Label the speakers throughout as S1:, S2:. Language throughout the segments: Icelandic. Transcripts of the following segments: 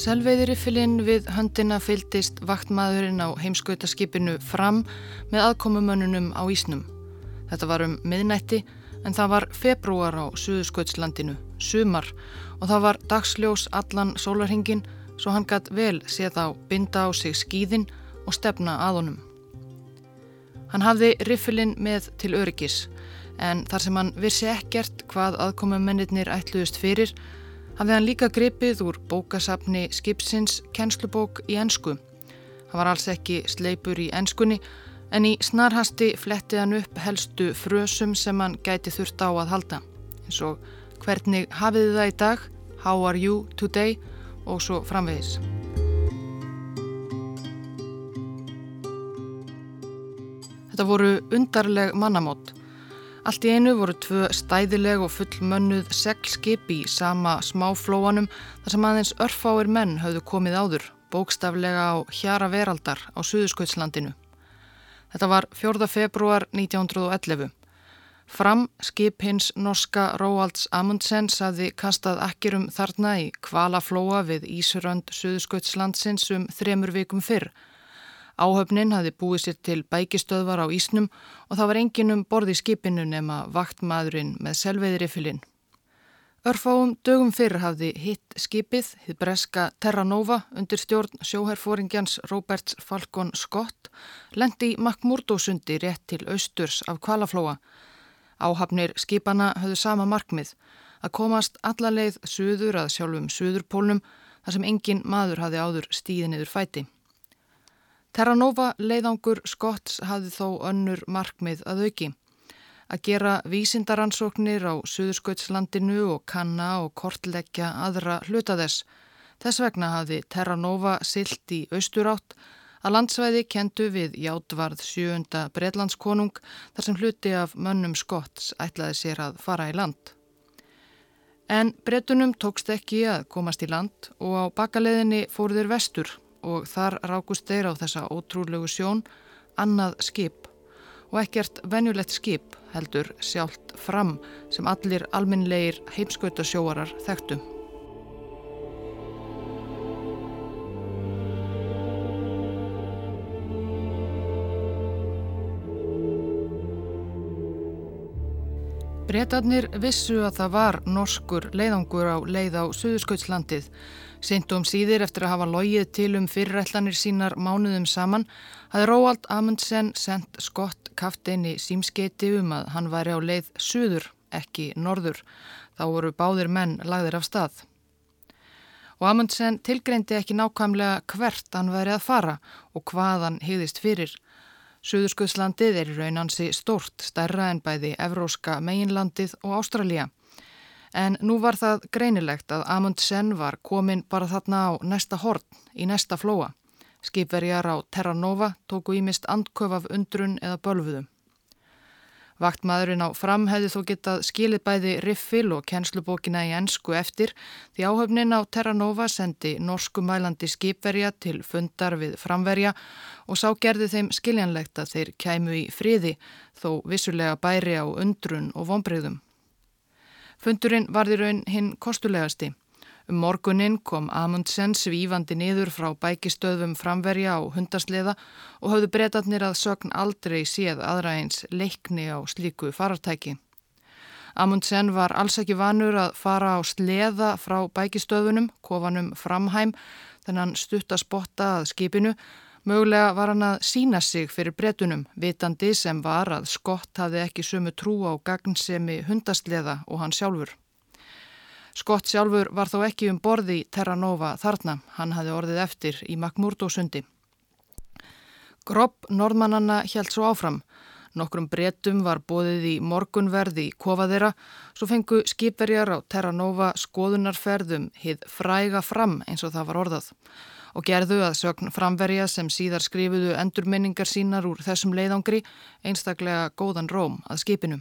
S1: Með selveiðiriffilinn við höndina fylgdist vaktmaðurinn á heimskautaskipinu fram með aðkomumönnunum á Ísnum. Þetta var um miðnætti en það var februar á Suðurskautslandinu, sumar og það var dagsljós allan sólarhingin svo hann gætt vel séð á binda á sig skýðin og stefna að honum. Hann hafði riffilinn með til öryggis en þar sem hann vissi ekkert hvað aðkomumennir ætluðust fyrir hafði hann líka gripið úr bókasafni skipsins kennslubók í ennsku. Hann var alls ekki sleipur í ennskunni en í snarhasti fletti hann upp helstu frösum sem hann gæti þurft á að halda. eins og hvernig hafiði það í dag, how are you today og svo framvegis. Þetta voru undarleg mannamót. Allt í einu voru tvö stæðileg og fullmönnuð seglskip í sama smáflóanum þar sem aðeins örfáir menn hafðu komið áður, bókstaflega á hjara veraldar á Suðurskautslandinu. Þetta var 4. februar 1911. Fram skip hins norska Róalds Amundsen saði kastað akkirum þarna í kvalaflóa við Ísurönd Suðurskautslandsins um þremur vikum fyrr Áhöfnin hafi búið sér til bækistöðvar á Ísnum og það var enginum borð í skipinu nema vaktmaðurinn með selveiðrifilinn. Örfáum dögum fyrr hafði hitt skipið, þið breska Terra Nova undir stjórn sjóherfóringjans Roberts Falcon Scott, lendi Makmurdosundi rétt til austurs af Kvalaflóa. Áhafnir skipana höfðu sama markmið, að komast allarleið suður að sjálfum suðurpólnum þar sem engin maður hafði áður stíðiniður fæti. Terranova leiðangur Skotts hafði þó önnur markmið að auki. Að gera vísindaransóknir á Suðurskautslandinu og kanna og kortleggja aðra hluta þess. Þess vegna hafði Terranova silt í austurátt að landsvæði kentu við Játvarð sjöunda Breitlandskonung þar sem hluti af mönnum Skotts ætlaði sér að fara í land. En brettunum tókst ekki að komast í land og á bakaleðinni fór þeir vestur og þar rákust þeir á þessa ótrúlegu sjón annað skip og ekkert venjulegt skip heldur sjálft fram sem allir alminleir heimskautasjóarar þekktu. Bretarnir vissu að það var norskur leiðangur á leið á Suðurskautslandið Seintum síðir eftir að hafa logið til um fyrirætlanir sínar mánuðum saman hafði Róald Amundsen sendt skott kafteini símskeiti um að hann væri á leið suður, ekki norður. Þá voru báðir menn lagðir af stað. Og Amundsen tilgreindi ekki nákvæmlega hvert hann væri að fara og hvað hann hegðist fyrir. Suðurskuðslandið er í raunansi stort, stærra en bæði Evróska meginlandið og Ástralja. En nú var það greinilegt að Amundsen var komin bara þarna á næsta horn, í næsta flóa. Skipverjar á Terra Nova tóku ímist andköf af undrun eða bölfuðum. Vaktmaðurinn á fram hefði þó getað skilið bæði riffil og kennslubókina í ennsku eftir því áhöfnin á Terra Nova sendi norsku mælandi skipverja til fundar við framverja og sá gerði þeim skiljanlegt að þeir kæmu í friði þó vissulega bæri á undrun og vonbreyðum. Fundurinn varði raun hinn kostulegasti. Um morgunin kom Amundsen svífandi niður frá bækistöðum framverja á hundasleða og hafðu breytatnir að sögn aldrei séð aðra eins leikni á slíku farartæki. Amundsen var alls ekki vanur að fara á sleða frá bækistöðunum, kofanum framhæm, þennan stutt að spotta að skipinu Mögulega var hann að sína sig fyrir bretunum, vitandi sem var að Skott hafði ekki sömu trú á gagnsemi hundastleða og hann sjálfur. Skott sjálfur var þó ekki um borði Terra Nova þarna, hann hafði orðið eftir í Makmurdo sundi. Grobb norðmannanna hjælt svo áfram. Nokkrum bretum var bóðið í morgunverð í kofaðera, svo fengu skipverjar á Terra Nova skoðunarferðum hið fræga fram eins og það var orðað og gerðu að sögn framverja sem síðar skrifuðu endurminningar sínar úr þessum leiðangri einstaklega góðan róm að skipinu.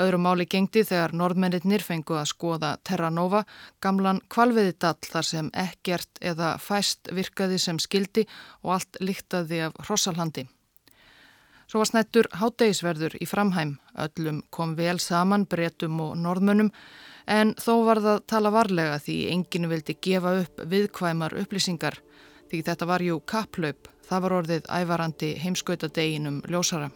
S1: Öðru máli gengdi þegar norðmennir fengu að skoða Terra Nova, gamlan kvalviðidall þar sem ekkert eða fæst virkaði sem skildi og allt líktaði af Rossalhandi. Svo var snættur hátdeisverður í framhæm. Öllum kom vel saman, bretum og norðmönnum en þó var það tala varlega því enginn vildi gefa upp viðkvæmar upplýsingar því þetta var jú kapplaup, það var orðið ævarandi heimskautadeginum ljósara.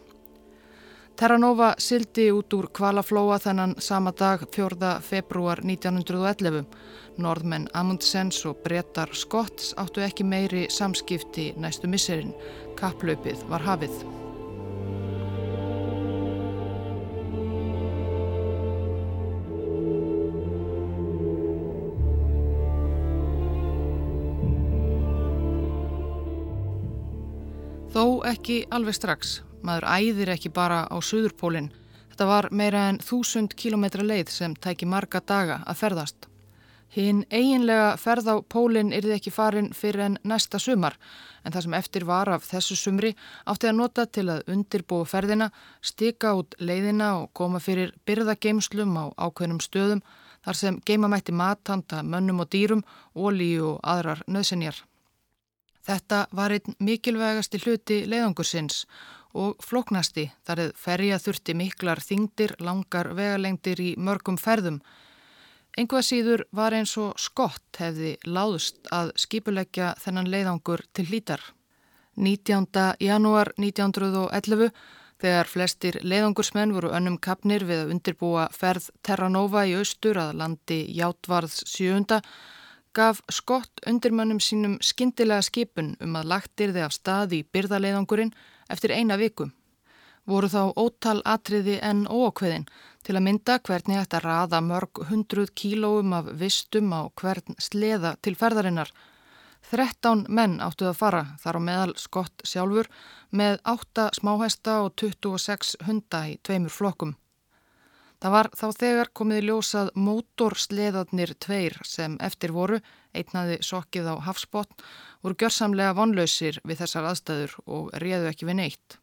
S1: Terranova sildi út úr Kvalaflóa þennan sama dag 4. februar 1911. Norðmenn Amundsens og brettar Skotts áttu ekki meiri samskipti næstu misserinn. Kapplaupið var hafið. Þó ekki alveg strax. Maður æðir ekki bara á Suðurpólinn. Þetta var meira en þúsund kilometra leið sem tæki marga daga að ferðast. Hinn eiginlega ferð á pólinn yrði ekki farin fyrir en næsta sumar en það sem eftir var af þessu sumri átti að nota til að undirbúa ferðina, stika út leiðina og koma fyrir byrðageimslum á ákveðnum stöðum þar sem geimamætti matanda mönnum og dýrum, ólíu og aðrar nöðsenjar. Þetta var einn mikilvægasti hluti leiðangursins og floknasti þar eð ferja þurfti miklar þingdir, langar vegalengdir í mörgum ferðum. Engu að síður var eins og skott hefði láðust að skipuleggja þennan leiðangur til hlítar. 19. janúar 1911, þegar flestir leiðangursmenn voru önnum kapnir við að undirbúa ferð Terranova í austur að landi Játvarðs sjöunda, gaf skott undirmönnum sínum skindilega skipun um að lagtir þið af stað í byrðaleiðangurinn eftir eina viku. Voru þá ótal atriði en ókveðin til að mynda hvernig þetta raða mörg hundruð kílóum af vistum á hvern sleða til ferðarinnar. 13 menn áttuð að fara þar á meðal skott sjálfur með 8 smáhæsta og 26 hunda í tveimur flokkum. Það var þá þegar komið ljósað mótorsleðarnir tveir sem eftir voru, einnaði sokkið á hafsbót, voru gjörsamlega vonlausir við þessar aðstæður og réðu ekki við neitt.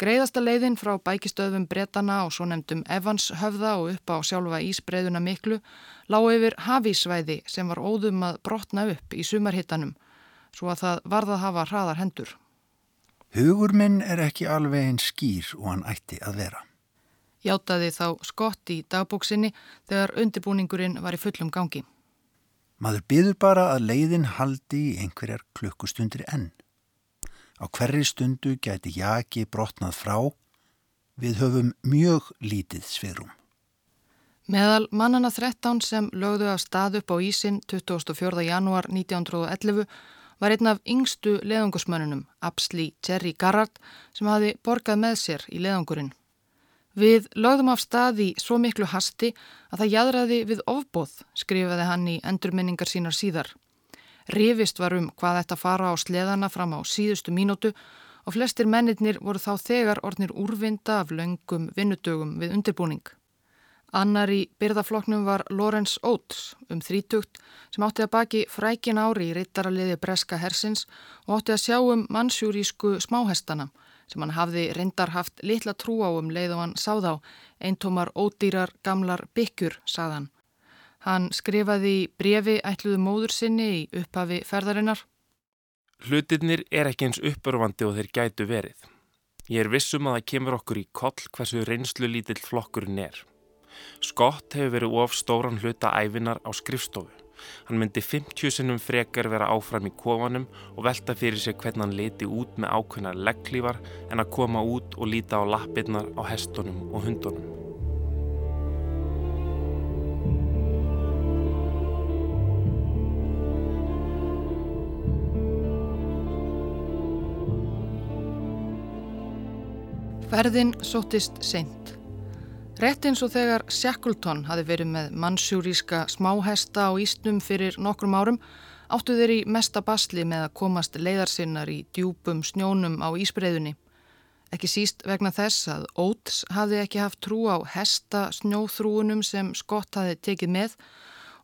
S1: Greiðasta leiðin frá bækistöðum bretana og svo nefndum Evans höfða og upp á sjálfa ísbreyðuna miklu lág yfir hafísvæði sem var óðum að brotna upp í sumarhittanum svo að það varða að hafa hraðar hendur.
S2: Hugur minn er ekki alveg einn skýr og hann ætti að vera
S1: játaði þá skott í dagbóksinni þegar undirbúningurinn var í fullum gangi.
S2: Maður byður bara að leiðin haldi í einhverjar klukkustundir enn. Á hverri stundu gæti jaki brotnað frá, við höfum mjög lítið sviðrum.
S1: Meðal mannana 13 sem lögðu af stað upp á Ísin 24. janúar 1911 var einn af yngstu leðungusmönnunum, Absli Jerry Garrard, sem hafi borgað með sér í leðungurinn. Við lögðum af stað í svo miklu hasti að það jæðraði við ofbóð, skrifaði hann í endurminningar sínar síðar. Rivist var um hvað þetta fara á sleðana fram á síðustu mínútu og flestir mennirnir voru þá þegar ornir úrvinda af löngum vinnudögum við undirbúning. Annar í byrðafloknum var Lawrence Oates um þrítugt sem átti að baki frækin ári í rittaraliði Breska Hersins og átti að sjá um mannsjúrísku smáhestana sem hann hafði reyndar haft litla trú á um leið og hann sá þá, eintómar ódýrar gamlar byggjur, saðan. Hann skrifaði í brefi ætluðu móður sinni í upphafi ferðarinnar.
S3: Hlutirnir er ekki eins uppörfandi og þeir gætu verið. Ég er vissum að það kemur okkur í koll hversu reynslu lítill flokkurinn er. Skott hefur verið of stóran hluta æfinar á skrifstofu. Hann myndi 50 sinnum frekar vera áfram í kofanum og velta fyrir sig hvernig hann leti út með ákveðnar legglífar en að koma út og líta á lappirnar á hestunum og hundunum.
S1: Ferðin sótist seint. Rétt eins og þegar Shackleton hafi verið með mannsjúríska smáhesta á Ísnum fyrir nokkrum árum áttu þeir í mesta basli með að komast leiðarsinnar í djúpum snjónum á Ísbreyðunni. Ekki síst vegna þess að Oates hafi ekki haft trú á hesta snjóþrúunum sem Scott hafi tekið með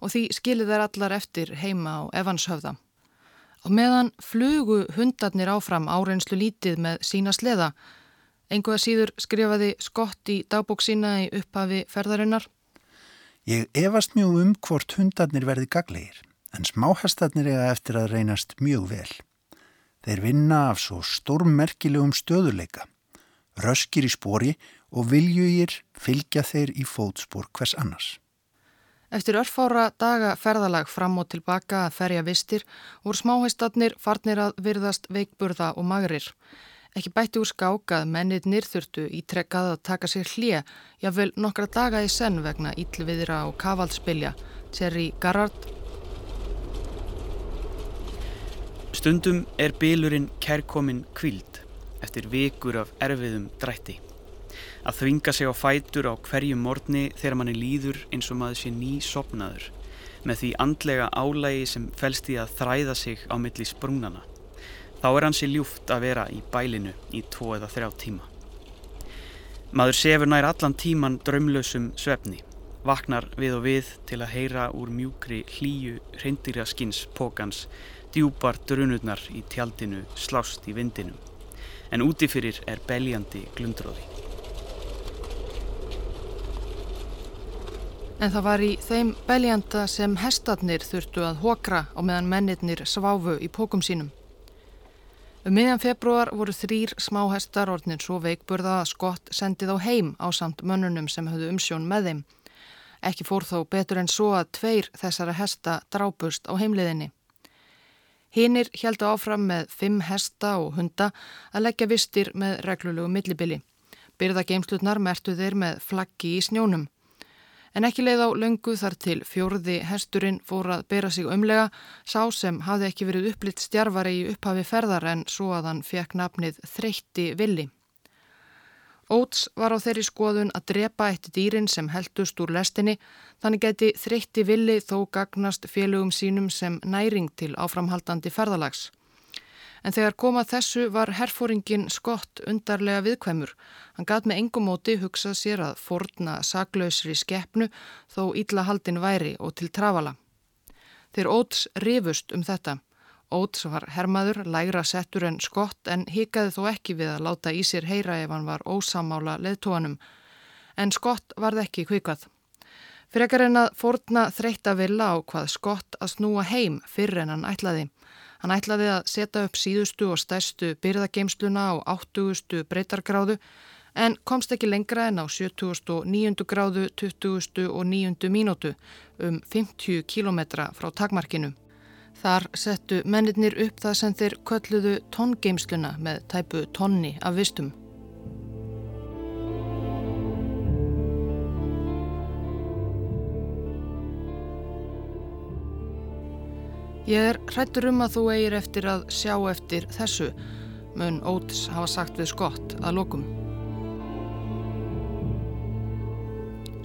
S1: og því skilir þær allar eftir heima á Evanshöfða. Á meðan flugu hundarnir áfram árenslu lítið með sína sleða Engu að síður skrifaði skott í dagbók sína í upphafi ferðarinnar.
S2: Ég efast mjög um hvort hundarnir verði gaglegir, en smáhastarnir eiga eftir að reynast mjög vel. Þeir vinna af svo stórmerkilegum stöðuleika, röskir í spori og viljugir fylgja þeir í fótspor hvers annars.
S1: Eftir örfára daga ferðalag fram og tilbaka að ferja vistir voru smáheistarnir farnir að virðast veikburða og magrir. Ekki bætti úr skák að mennið nýrþurtu ítrekkað að taka sér hlje, jáfnvel nokkra daga í senn vegna íllviðra og kavaldspilja, Terry Garrard.
S4: Stundum er bylurinn kærkomin kvíld eftir vikur af erfiðum drætti. Að þvinga sig á fætur á hverju morgni þegar manni líður eins og maður sé ný sopnaður með því andlega álægi sem felst í að þræða sig á milli sprungnana. Þá er hansi ljúft að vera í bælinu í tvo eða þrjá tíma. Maður sefur nær allan tíman draumlausum svefni, vaknar við og við til að heyra úr mjúkri hlýju hreindirja skins pókans, djúpar drunurnar í tjaldinu slást í vindinum, en útifyrir er beljandi glundróði.
S1: En það var í þeim beljanda sem hestarnir þurftu að hókra á meðan mennirnir sváfu í pókum sínum. Um miðjan februar voru þrýr smáhestar orðnin svo veikburða að skott sendið á heim á samt mönnunum sem höfðu umsjón með þeim. Ekki fór þó betur en svo að tveir þessara hesta drápust á heimliðinni. Hinnir heldu áfram með fimm hesta og hunda að leggja vistir með reglulegu millibili. Byrða geimslutnar mertu þeir með flaggi í snjónum. En ekki leið á löngu þar til fjórði hesturinn fór að bera sig umlega, sá sem hafði ekki verið upplitt stjarfari í upphafi ferðar en svo að hann fekk nafnið Þreytti Villi. Óts var á þeirri skoðun að drepa eitt dýrin sem heldust úr lestinni, þannig geti Þreytti Villi þó gagnast félögum sínum sem næring til áframhaldandi ferðalags. En þegar komað þessu var herfóringin skott undarlega viðkvæmur. Hann gæt með engum móti hugsað sér að forna saklausri skeppnu þó ítla haldin væri og til trafala. Þeir óts rifust um þetta. Óts var hermaður, lægra settur en skott en hikaði þó ekki við að láta í sér heyra ef hann var ósamála leðtóanum. En skott varð ekki kvikað. Frekar en að forna þreytta vilja á hvað skott að snúa heim fyrr en hann ætlaði. Hann ætlaði að setja upp síðustu og stærstu byrðageimsluna á 80. breytargráðu en komst ekki lengra en á 79. gráðu 20. og 9. mínútu um 50 kílometra frá takmarkinu. Þar settu mennirnir upp það sem þeir kölluðu tóngeimsluna með tæpu tonni af vistum. Ég er hrættur um að þú eigir eftir að sjá eftir þessu, mun Ótis hafa sagt við Skott að lokum.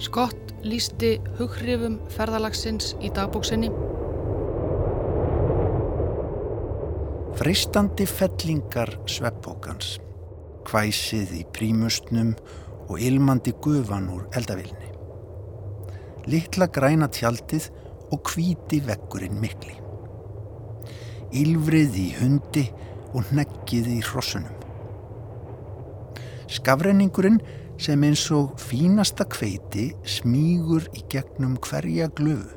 S1: Skott lísti hughrifum ferðalagsins í dagbóksinni.
S2: Freistandi fellingar sveppókans, hvæsið í prímustnum og ilmandi gufan úr eldavilni. Littla græna tjaldið og hvíti vekkurinn mikli ylvrið í hundi og neggið í hrossunum. Skafrenningurinn sem eins og fínasta kveiti smígur í gegnum hverja glöfu.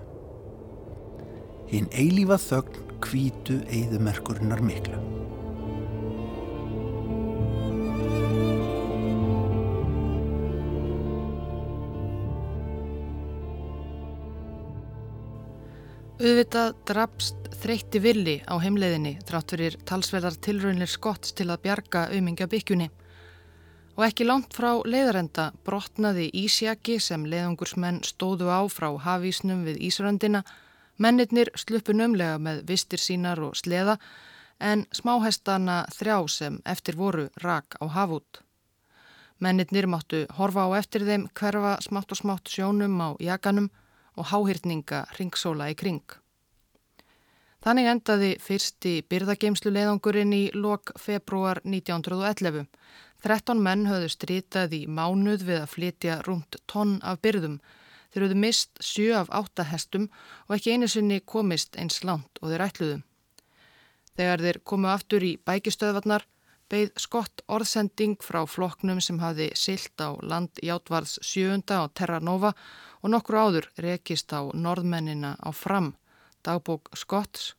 S2: Hinn eilífa þögn kvítu eigðumerkurinnar miklu.
S1: Auðvitað drapst þreytti villi á heimleiðinni þrátt fyrir talsverðar tilraunir skotts til að bjarga auðmingja byggjunni. Og ekki langt frá leiðarenda brotnaði Ísjaki sem leiðungursmenn stóðu á frá hafísnum við Ísröndina. Mennirnir sluppu nömlega með vistir sínar og sleða en smáhestana þrjá sem eftir voru rak á hafút. Mennirnir máttu horfa á eftir þeim hverfa smátt og smátt sjónum á jakanum og háhyrtninga ringsóla í kring. Þannig endaði fyrsti byrðageimslu leiðangurinn í lok februar 1911. 13 menn höfðu strítað í mánuð við að flytja rúmt tonn af byrðum. Þeir höfðu mist 7 af 8 hestum og ekki einu sinni komist eins langt og þeir ætluðu. Þegar þeir komu aftur í bækistöðvarnar beigð skott orðsending frá floknum sem hafði silt á land Játvarðs 7. og Terra Nova og nokkru áður rekist á norðmennina á fram, dagbók Skotts.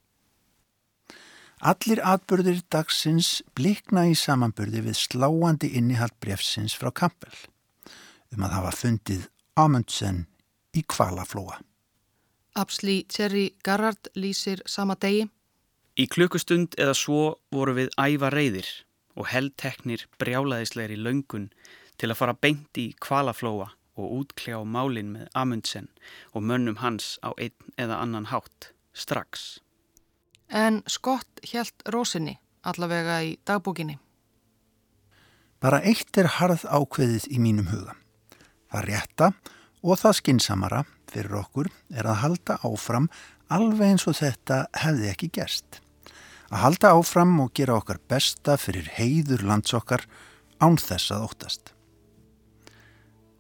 S2: Allir atbyrðir dagsins blikna í samanbyrði við sláandi innihald brefsins frá Kampel um að hafa fundið Amundsen í kvalaflóa.
S1: Absli Thierry Garrard lýsir sama degi.
S4: Í klukkustund eða svo voru við æfa reyðir og heldteknir brjálaðisleiri löngun til að fara beint í kvalaflóa og útkljá málinn með Amundsen og mönnum hans á einn eða annan hátt, strax.
S1: En Skott helt rósinni, allavega í dagbókinni.
S2: Bara eitt er harð ákveðið í mínum huga. Það rétta og það skinsamara fyrir okkur er að halda áfram alveg eins og þetta hefði ekki gerst. Að halda áfram og gera okkar besta fyrir heiður landsokkar án þess að óttast.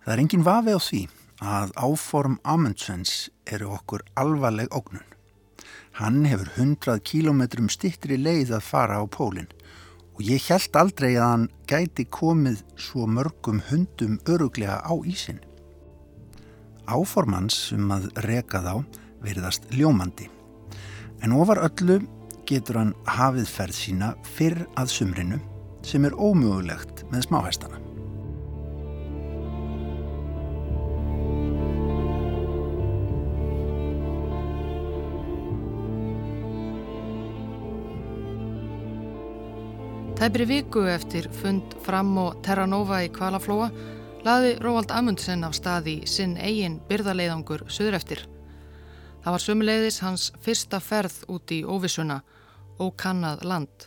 S2: Það er engin vafi á því að áform Amundsens eru okkur alvarleg ógnun. Hann hefur hundrað kílometrum stittri leið að fara á pólinn og ég held aldrei að hann gæti komið svo mörgum hundum öruglega á ísinn. Áformans um að reka þá veriðast ljómandi. En ofar öllu getur hann hafið ferð sína fyrr að sumrinu sem er ómögulegt með smáhæstana.
S1: Tæpri viku eftir fund fram og Terranova í Kvalaflóa laði Róvald Amundsen af staði sinn eigin byrðaleiðangur söður eftir. Það var sömuleiðis hans fyrsta ferð út í óvissuna og kannad land.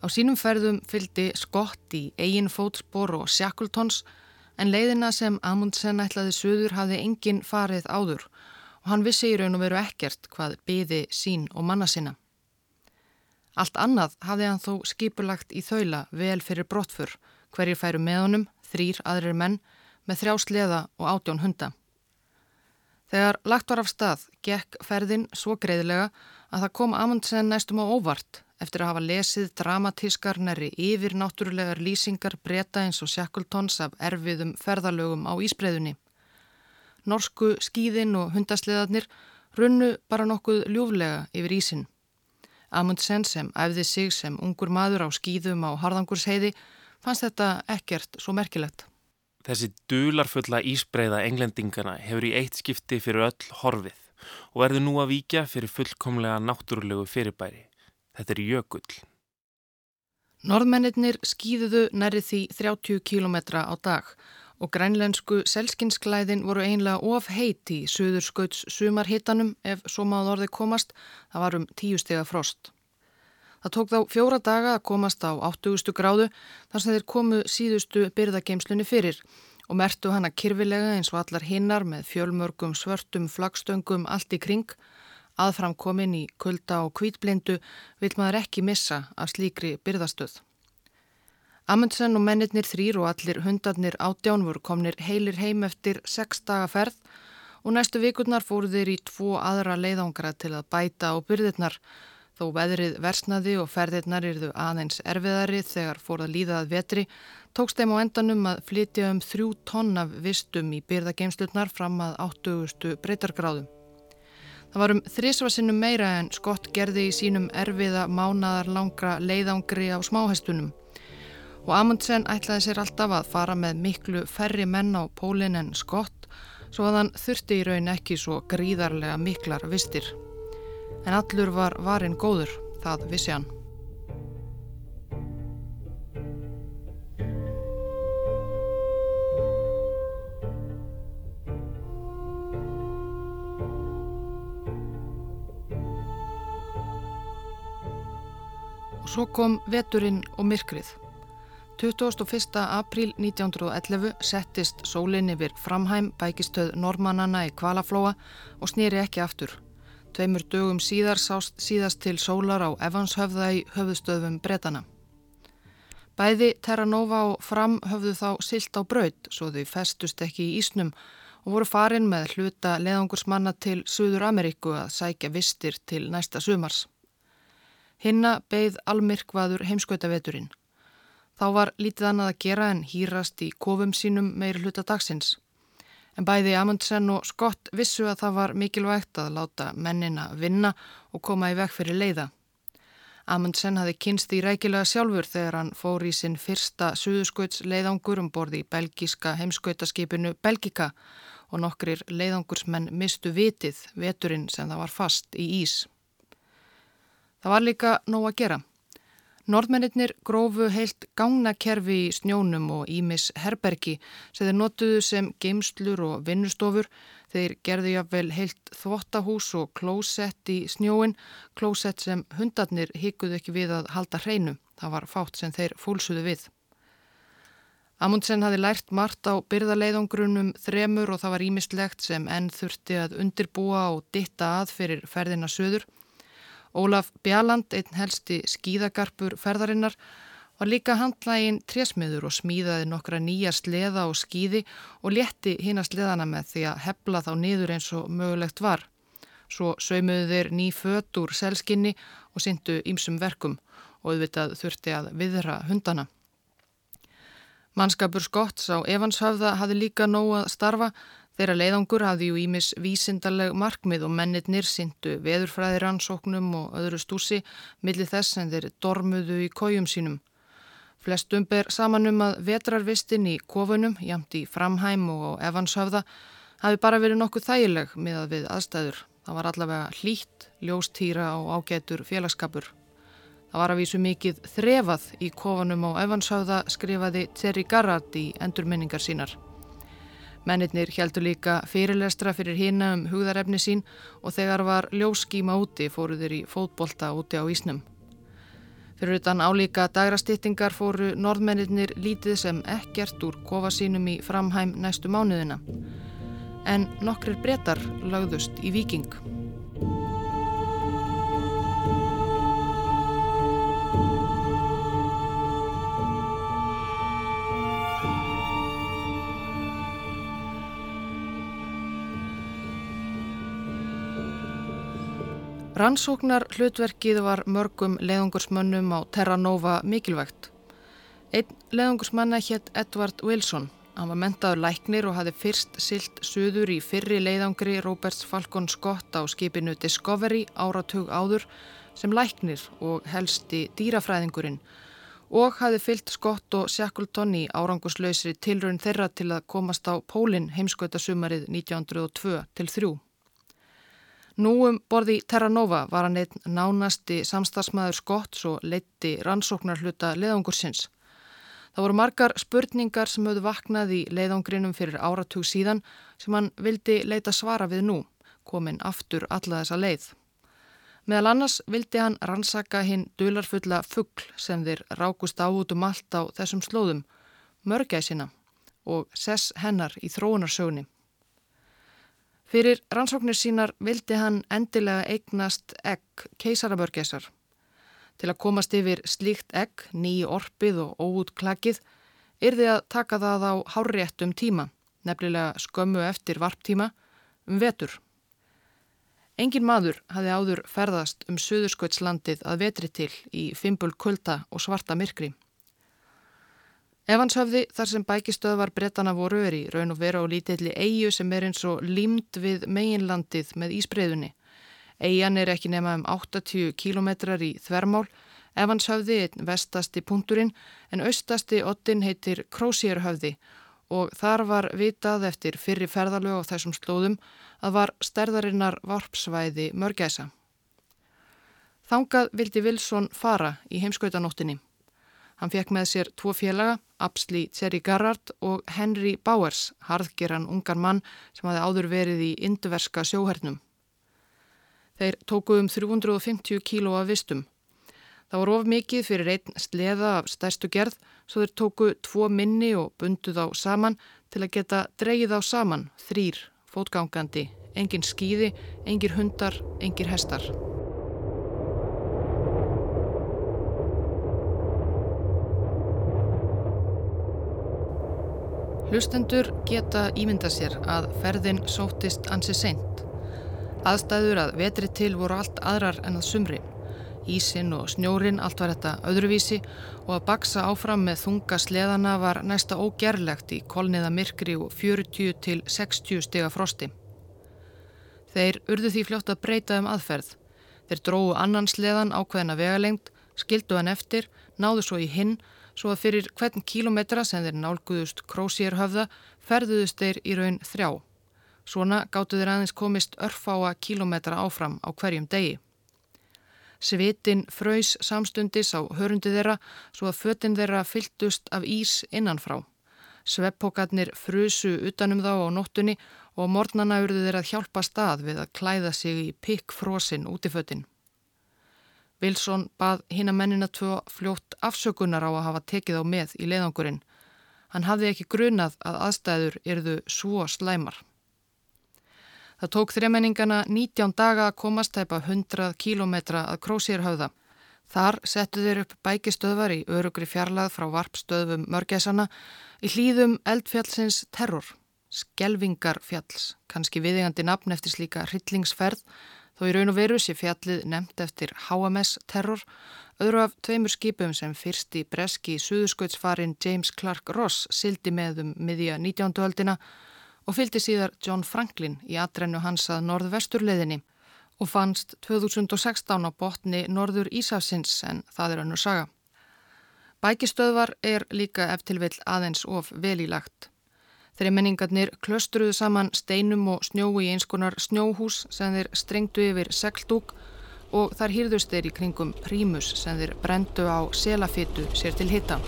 S1: Á sínum ferðum fylgdi skott í eigin fótspor og sjakkultons en leiðina sem Amundsen ætlaði söður hafði enginn farið áður og hann vissi í raun og veru ekkert hvað byði sín og manna sinna. Allt annað hafði hann þó skipulagt í þaula vel fyrir brottfur hverjir færu með honum þrýr aðrir menn með þrjá sleða og átjón hunda. Þegar lagt var af stað gekk ferðin svo greiðilega að það kom Amundsen næstum á óvart eftir að hafa lesið dramatískar næri yfir náttúrulegar lýsingar breyta eins og Shackletons af erfiðum ferðalögum á Ísbreiðunni. Norsku skýðin og hundasleðarnir runnu bara nokkuð ljúflega yfir Ísin. Amundsen sem æfði sig sem ungur maður á skýðum á Harðangursheiði fannst þetta ekkert svo merkilegt.
S3: Þessi dularfulla ísbreyða englendingana hefur í eitt skipti fyrir öll horfið og verður nú að víkja fyrir fullkomlega náttúrulegu fyrirbæri. Þetta er jökull.
S1: Norðmennir skýðuðu næri því 30 km á dag og grænlensku selskynsklæðin voru einlega of heiti í söður skauts sumarhittanum ef svo máð orði komast, það var um tíu stega frost. Það tók þá fjóra daga að komast á 80. gráðu þar sem þeir komu síðustu byrðageimslunni fyrir og mertu hana kyrfilega eins og allar hinnar með fjölmörgum svörtum flagstöngum allt í kring. Aðframkomin í kulda og kvítblindu vil maður ekki missa af slíkri byrðastöð. Amundsen og mennirnir þrýr og allir hundarnir átján voru komnir heilir heim eftir sex daga ferð og næstu vikurnar fóru þeir í tvo aðra leiðangra til að bæta á byrðirnar Þó veðrið versnaði og ferðirnar yrðu aðeins erfiðari þegar fór að líða að vetri, tókst þeim á endanum að flytja um þrjú tonn af vistum í byrðageimslutnar fram að 80. breytargráðum. Það var um þrísvarsinnum meira en Skott gerði í sínum erfiða mánadar langra leiðangri á smáhestunum. Og Amundsen ætlaði sér alltaf að fara með miklu færri menn á pólinn en Skott, svo að hann þurfti í raun ekki svo gríðarlega miklar vistir en allur var varinn góður, það vissi hann. Og svo kom veturinn og myrkrið. 21. apríl 1911 settist sólinn yfir framhæm bækistöð normannana í Kvalaflóa og snýri ekki aftur. Tveimur dögum síðar sást síðast til sólar á Evanshöfða í höfðustöðum bretana. Bæði Terranova og Fram höfðu þá silt á braud svo þau festust ekki í Ísnum og voru farin með hluta leðangursmanna til Suður Ameríku að sækja vistir til næsta sumars. Hinna beigð almirkvaður heimskautaveturinn. Þá var lítið annað að gera en hýrast í kofum sínum meir hluta dagsins. En bæði Amundsen og Scott vissu að það var mikilvægt að láta mennina vinna og koma í veg fyrir leiða. Amundsen hafi kynst í rækilega sjálfur þegar hann fór í sinn fyrsta suðuskauts leiðangur um borði í belgíska heimskautaskipinu Belgika og nokkrir leiðangursmenn mistu vitið veturinn sem það var fast í ís. Það var líka nóg að gera. Norðmennir grófu heilt gangnakerfi í snjónum og ímis herbergi sem þeir notuðu sem geimslur og vinnustofur. Þeir gerðu jáfnvel heilt þvottahús og klósett í snjóin, klósett sem hundarnir hikuðu ekki við að halda hreinu. Það var fátt sem þeir fúlsuðu við. Amundsen hafi lært margt á byrðaleiðungrunum þremur og það var ímislegt sem enn þurfti að undirbúa og ditta að fyrir ferðina söður. Ólaf Bjalland, einn helsti skíðagarpur ferðarinnar, var líka handlægin trésmiður og smíðaði nokkra nýja sleða og skíði og létti hinn að sleðana með því að hefla þá niður eins og mögulegt var. Svo sögmuðu þeir ný fött úr selskinni og syndu ímsum verkum og auðvitað þurfti að viðra hundana. Mannskapur Skotts á Evanshöfða hafði líka nóg að starfa Þeirra leiðangur hafði jú ímis vísindarleg markmið og mennitnir syndu veðurfræðiransóknum og öðru stúsi millir þess en þeir dormuðu í kójum sínum. Flestum ber saman um að vetrarvistin í kofunum, jamt í framhæm og á evanshöfða, hafi bara verið nokkuð þægileg miðað við aðstæður. Það var allavega hlýtt, ljóstýra og ágætur félagskapur. Það var að vísu mikið þrefað í kofunum á evanshöfða skrifaði Terry Garrard í endurminningar sínar. Mennirnir heldur líka fyrirlestra fyrir hina um hugðarefni sín og þegar var ljóskíma úti fóru þeir í fótbolta úti á Ísnum. Fyrir utan álíka dagrastýttingar fóru norðmennirnir lítið sem ekkert úr kofa sínum í framhæm næstu mánuðina. En nokkrir breytar lagðust í viking. Rannsóknar hlutverkið var mörgum leðungursmönnum á Terra Nova mikilvægt. Einn leðungursmanna hétt Edward Wilson. Hann var mentaður læknir og hafði fyrst silt suður í fyrri leiðangri Roberts Falcon Scott á skipinu Discovery áratug áður sem læknir og helsti dýrafræðingurinn og hafði fyllt Scott og Shackleton í áranguslausri tilraun þeirra til að komast á Pólinn heimskautasummarið 1902 til 3. Nú um borði Terra Nova var hann einn nánasti samstagsmaður Skotts og leitti rannsóknar hluta leiðangursins. Það voru margar spurningar sem höfðu vaknað í leiðangrinum fyrir áratug síðan sem hann vildi leita svara við nú, komin aftur alla þessa leið. Meðal annars vildi hann rannsaka hinn dularfulla fuggl sem þeir rákust á út um allt á þessum slóðum, mörgæsina og sess hennar í þróunarsögni. Fyrir rannsóknir sínar vildi hann endilega eignast egg keisarabörgesar. Til að komast yfir slíkt egg, nýji orpið og óútklakið, yrði að taka það á háréttum tíma, nefnilega skömmu eftir varptíma, um vetur. Engin maður hafi áður ferðast um Suðursköldslandið að vetri til í fimpul kulda og svarta myrkri. Evanshöfði þar sem bækistöðvar brettana voru er í raun og vera á lítilli eigu sem er eins og límt við meginlandið með ísbreyðunni. Eigan er ekki nema um 80 kilometrar í þvermál, Evanshöfði einn vestasti punkturinn en austasti ottin heitir Krósierhöfði og þar var vitað eftir fyrri ferðalög á þessum slóðum að var stærðarinnar varpsvæði mörgæsa. Þangað vildi Wilson fara í heimskautanóttinni. Hann fekk með sér tvo félaga, Absli Terry Garrard og Henry Bowers, harðgeran ungar mann sem hafi áður verið í indverska sjóhernum. Þeir tóku um 350 kíló af vistum. Það voru of mikið fyrir einn sleða af stærstu gerð, svo þeir tóku tvo minni og bunduð á saman til að geta dreyið á saman, þrýr, fótgangandi, engin skýði, engir hundar, engir hestar. Hlustendur geta ímynda sér að ferðin sóttist ansi seint. Aðstæður að vetri til voru allt aðrar en að sumri. Ísin og snjórin allt var þetta öðruvísi og að baksa áfram með þunga sleðana var næsta ógerlegt í kolniða myrkri og 40 til 60 stega frosti. Þeir urðu því fljótt að breyta um aðferð. Þeir dróðu annan sleðan ákveðina vegalengt skildu hann eftir, náðu svo í hinn, svo að fyrir hvern kílometra sem þeir nálguðust krósýrhöfða ferðuðust þeir í raun þrjá. Svona gáttu þeir aðeins komist örfáa kílometra áfram á hverjum degi. Svitin fröys samstundis á hörundi þeirra svo að fötinn þeirra fylltust af ís innanfrá. Sveppókarnir frusu utanum þá á nóttunni og mornana urðu þeir að hjálpa stað við að klæða sig í pikkfrosin út í fötinn. Wilson bað hinn að mennina tvö fljótt afsökunar á að hafa tekið á með í leiðangurinn. Hann hafði ekki grunað að aðstæður erðu svo slæmar. Það tók þremenningana 19 daga að komast tæpa 100 kílometra að Krósýrhauða. Þar settu þeir upp bækistöðvar í örugri fjarlað frá varpstöðum mörgæsana í hlýðum eldfjallsins terror, skelvingarfjalls, kannski viðegandi nafn eftir slíka hryllingsferð, þó í raun og veru sé fjallið nefnt eftir HMS terror, öðru af tveimur skipum sem fyrst í breski suðuskautsfarin James Clark Ross sildi með um miðja 19. öldina og fylgdi síðar John Franklin í atrennu hans að norðvesturleðinni og fannst 2016 á botni norður Ísafsins en það er önnur saga. Bækistöðvar er líka eftir vil aðeins of velílagt. Þeirri menningarnir klöstruðu saman steinum og snjói í einskonar snjóhús sem þeir strengtu yfir segldúk og þar hýrðust þeir í kringum prímus sem þeir brendu á selafittu sér til hitta.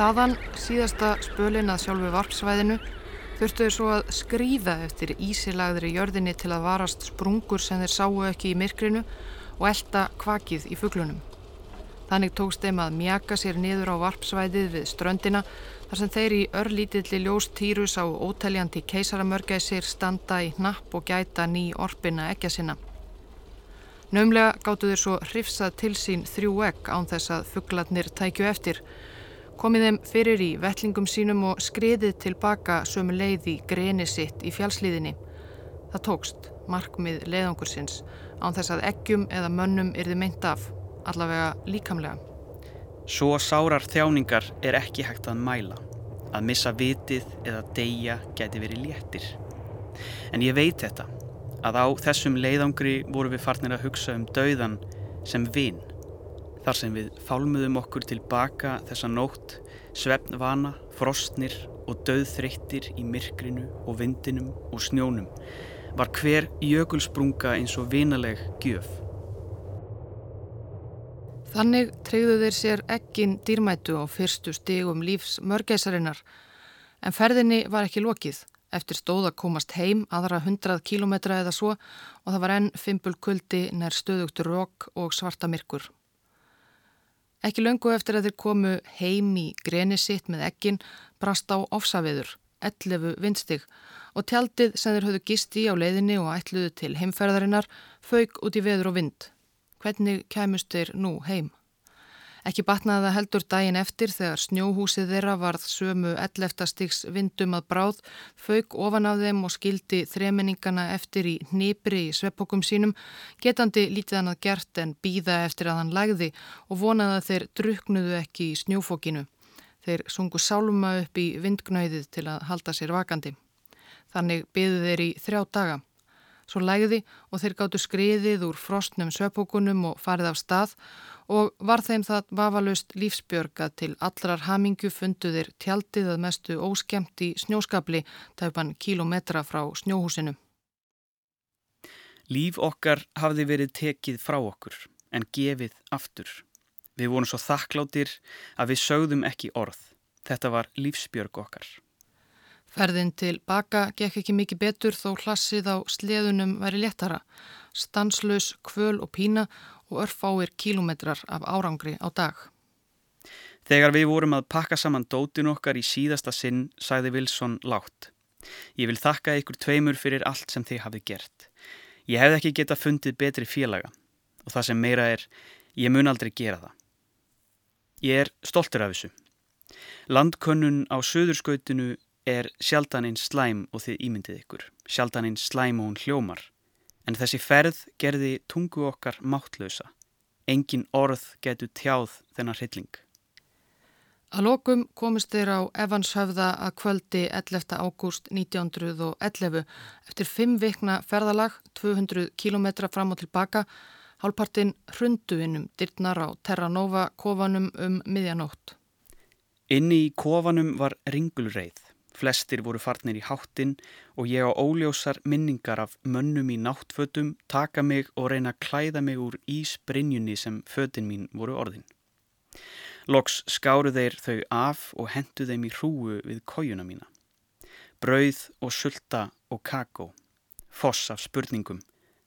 S1: Þaðan síðasta spölin að sjálfu varpsvæðinu þurftuðu svo að skrýða eftir ísilagðri jörðinni til að varast sprungur sem þeir sáu ekki í myrkrinu og elda kvakið í fugglunum. Þannig tókst þeim að mjaka sér niður á varpsvæðið við ströndina þar sem þeir í örlítilli ljóstýrus á ótaljandi keisaramörgæsir standa í hnapp og gæta ný orpina ekja sinna. Naumlega gáttu þeir svo hrifsað til sín þrjú ekk án þess að fugglarnir tækju eftir komið þeim fyrir í vettlingum sínum og skriðið tilbaka sömu leið í greni sitt í fjálslíðinni. Það tókst, markmið leiðangursins, án þess að eggjum eða mönnum yrði meint af, allavega líkamlega.
S4: Svo sárar þjáningar er ekki hægt að mæla. Að missa vitið eða deyja geti verið léttir. En ég veit þetta, að á þessum leiðangri voru við farnir að hugsa um dauðan sem vinn Þar sem við fálmuðum okkur tilbaka þessa nótt, svefnvana, frostnir og döðþreyttir í myrkrinu og vindinum og snjónum, var hver jökulsprunga eins og vinaleg gjöf.
S1: Þannig treyðu þeir sér ekkin dýrmætu á fyrstu stigum lífs mörgæsarinnar, en ferðinni var ekki lokið. Eftir stóð að komast heim aðra hundrað kílometra eða svo og það var enn fimpul kuldi nær stöðugtur rók og svarta myrkur. Ekki löngu eftir að þeir komu heim í greni sitt með ekkin brast á ofsaveður, 11 vindstig og tjaldið sem þeir höfðu gist í á leiðinni og ætluðu til heimferðarinnar fauk út í veður og vind. Hvernig kæmust þeir nú heim? Ekki batnaði það heldur daginn eftir þegar snjóhúsið þeirra varð sömu 11. stiks vindum að bráð, fauk ofan af þeim og skildi þreminningana eftir í nýpri í sveppokum sínum, getandi lítið hann að gert en býða eftir að hann lægði og vonaði að þeir druknuðu ekki í snjófókinu. Þeir sungu sáluma upp í vindgnauðið til að halda sér vakandi. Þannig byðu þeir í þrjá daga. Svo lægði og þeir gáttu skriðið úr frostnum sveppokunum og farið af stað og var þeim það vafalust lífsbjörgað til allrar hamingju funduðir tjaldið að mestu óskemmt í snjóskabli tæpan kílometra frá snjóhúsinu.
S4: Líf okkar hafði verið tekið frá okkur en gefið aftur. Við vorum svo þakkláttir að við sögðum ekki orð. Þetta var lífsbjörg okkar.
S1: Ferðin til baka gekk ekki mikið betur þó hlassið á sleðunum væri léttara. Stanslaus, kvöl og pína og örfáir kílometrar af árangri á dag.
S4: Þegar við vorum að pakka saman dótin okkar í síðasta sinn, sagði Wilson látt. Ég vil þakka ykkur tveimur fyrir allt sem þið hafið gert. Ég hef ekki getað fundið betri félaga og það sem meira er, ég mun aldrei gera það. Ég er stoltur af þessu. Landkönnun á söðurskautinu er sjaldan einn slæm og þið ímyndið ykkur. Sjaldan einn slæm og hún hljómar En þessi ferð gerði tungu okkar máttlösa. Engin orð getu tjáð þennan hrylling.
S1: Að lokum komist þeir á Evanshöfða að kvöldi 11. ágúst 1911 eftir fimm vikna ferðalag 200 km fram og tilbaka hálpartinn hrunduinum dyrnar á Terranova kofanum um miðjanótt.
S4: Inni í kofanum var ringulreið. Flestir voru farnir í háttin og ég á óljósar minningar af mönnum í náttfötum taka mig og reyna að klæða mig úr ísbrinjunni sem fötin mín voru orðin. Loks skáru þeir þau af og hendu þeim í hrúu við kójuna mína. Brauð og sulta og kakó. Foss af spurningum.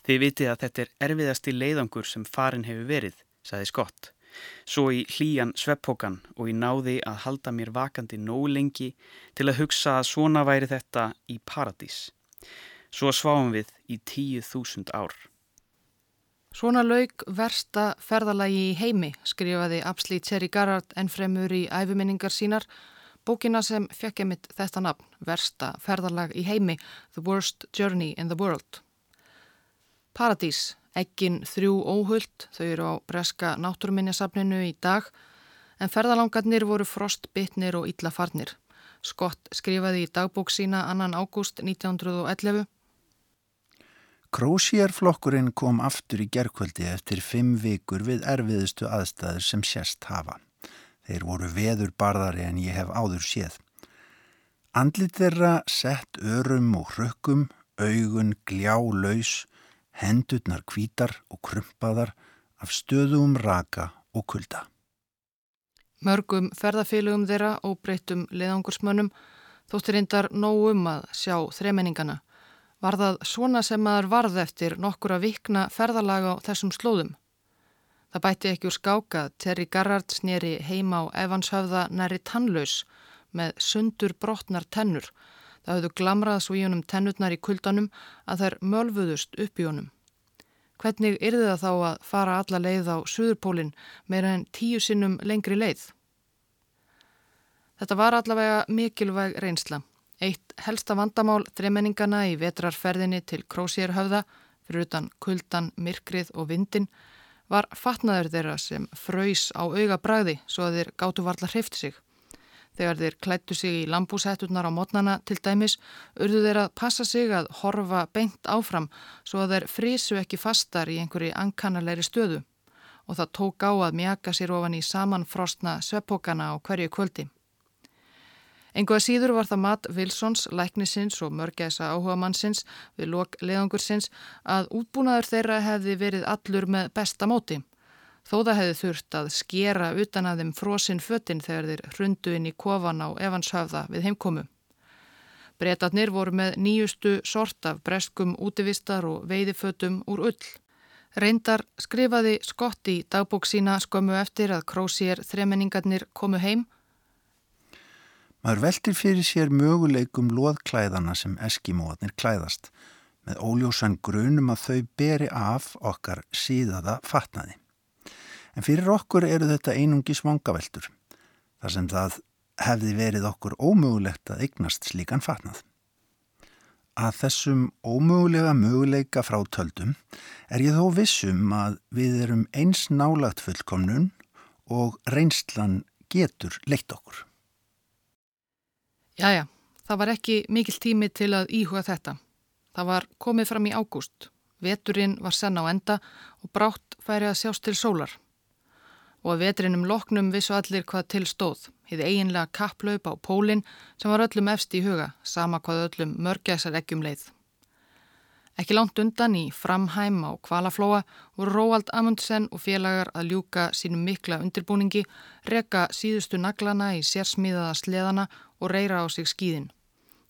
S4: Þið vitið að þetta er erfiðasti leiðangur sem farin hefur verið, saði Skott. Svo í hlýjan sveppókan og ég náði að halda mér vakandi nóg lengi til að hugsa að svona væri þetta í paradís. Svo sváum við í tíu þúsund ár.
S1: Svona lauk versta ferðalagi í heimi, skrifaði Abslí Terry Garrard ennfremur í æfuminningar sínar, bókina sem fekk emitt þetta nafn, versta ferðalag í heimi, The Worst Journey in the World. Paradís, ekkin þrjú óhullt, þau eru á breska náttúruminjasafninu í dag, en ferðalangarnir voru frostbytnir og illafarnir. Skott skrifaði í dagbók sína annan ágúst 1911
S2: Krósierflokkurinn kom aftur í gerkvöldi eftir fimm vikur við erfiðustu aðstæður sem sérst hafa. Þeir voru veður barðari en ég hef áður séð. Andlit þeirra sett örum og hrökkum, augun gljá laus, hendurnar kvítar og krumpaðar af stöðum raka og kulda.
S1: Mörgum ferðafélugum þeirra og breytum leðangursmönnum þóttir reyndar nóg um að sjá þremenningana var það svona sem maður varð eftir nokkura vikna ferðalaga á þessum slóðum. Það bætti ekki úr skáka Terry Garrard snýri heima á Evanshöfða næri tannlaus með sundur brotnar tennur. Það höfðu glamrað honum tennurnar í kuldanum að þær mölfuðust upp í honum. Hvernig yrði það þá að fara alla leið á Suðurpólinn meira en tíu sinnum lengri leið? Þetta var allavega mikilvæg reynsla. Eitt helsta vandamál þreimenningana í vetrarferðinni til Krósierhöfða, fyrir utan kuldan, myrkrið og vindin, var fatnaður þeirra sem fröys á auga bræði svo að þeir gáttu varla hreift sig. Þegar þeir klættu sig í lambúsætturnar á mótnana til dæmis, urðu þeir að passa sig að horfa beint áfram svo að þeir frísu ekki fastar í einhverju ankannalegri stöðu og það tók á að mjaka sér ofan í samanfrostna sveppókana á hverju kvöldi. Engu að síður var það mat Wilsons, læknisins og mörgæsa áhuga mannsins við lok leðangursins að útbúnaður þeirra hefði verið allur með besta móti. Þó það hefði þurft að skera utan að þeim frosinn fötinn þegar þeir hrundu inn í kofan á Evanshöfða við heimkomu. Bretarnir voru með nýjustu sort af breskum útivistar og veiðifötum úr ull. Reyndar skrifaði Skott í dagbók sína skömmu eftir að Krósier þremenningarnir komu heim
S2: Maður veltir fyrir sér möguleikum loðklæðana sem eskimóðnir klæðast með óljósan grunum að þau beri af okkar síðaða fatnaði. En fyrir okkur eru þetta einungi svangaveltur þar sem það hefði verið okkur ómögulegt að eignast slíkan fatnað. Að þessum ómögulega möguleika frátöldum er ég þó vissum að við erum eins nálagt fullkomnun og reynslan getur leitt okkur.
S1: Jæja, það var ekki mikil tími til að íhuga þetta. Það var komið fram í ágúst. Veturinn var senn á enda og brátt færi að sjást til sólar. Og að veturinnum loknum vissu allir hvað til stóð. Hið eiginlega kapplaup á pólinn sem var öllum efst í huga, sama hvað öllum mörgæsar ekkjum leið. Ekki langt undan í framhæm á kvalaflóa voru Róald Amundsen og félagar að ljúka sínum mikla undirbúningi, reka síðustu naglana í sérsmíðaða sleðana og reyra á sig skýðin.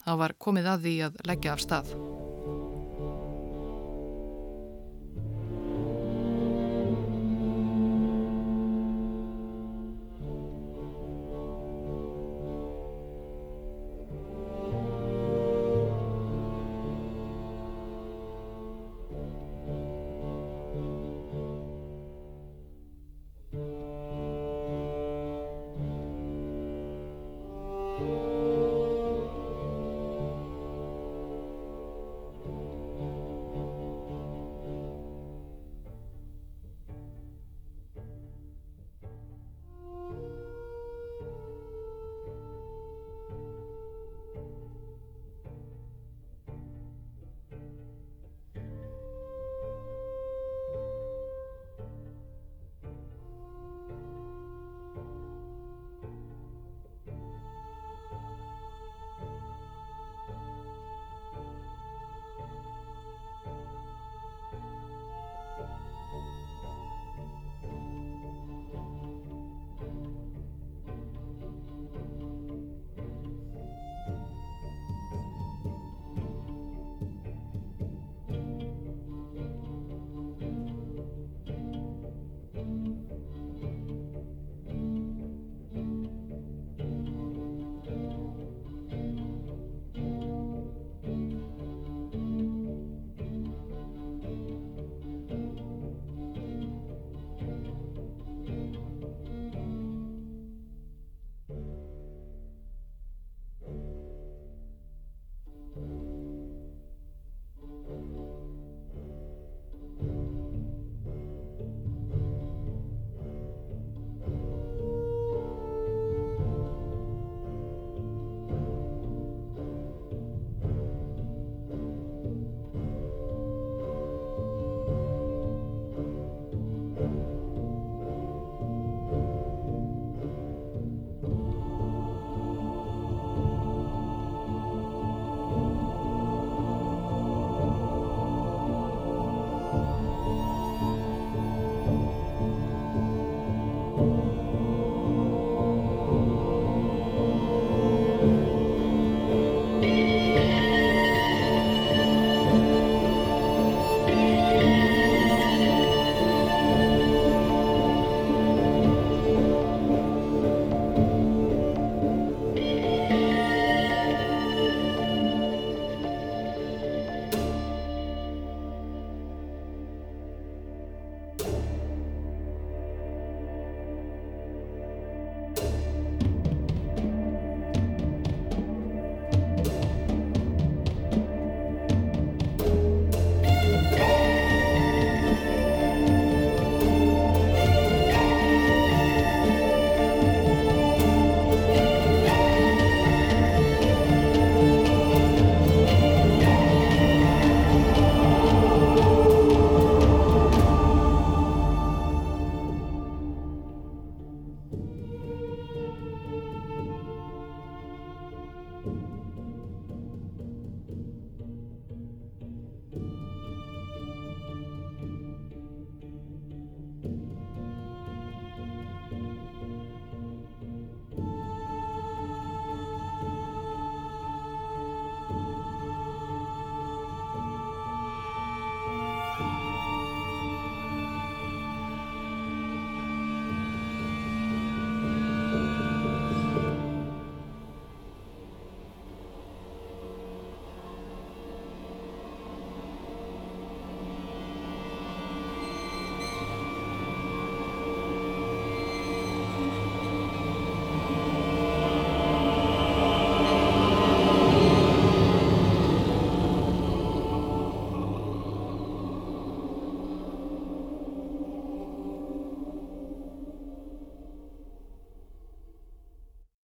S1: Það var komið að því að leggja af stað.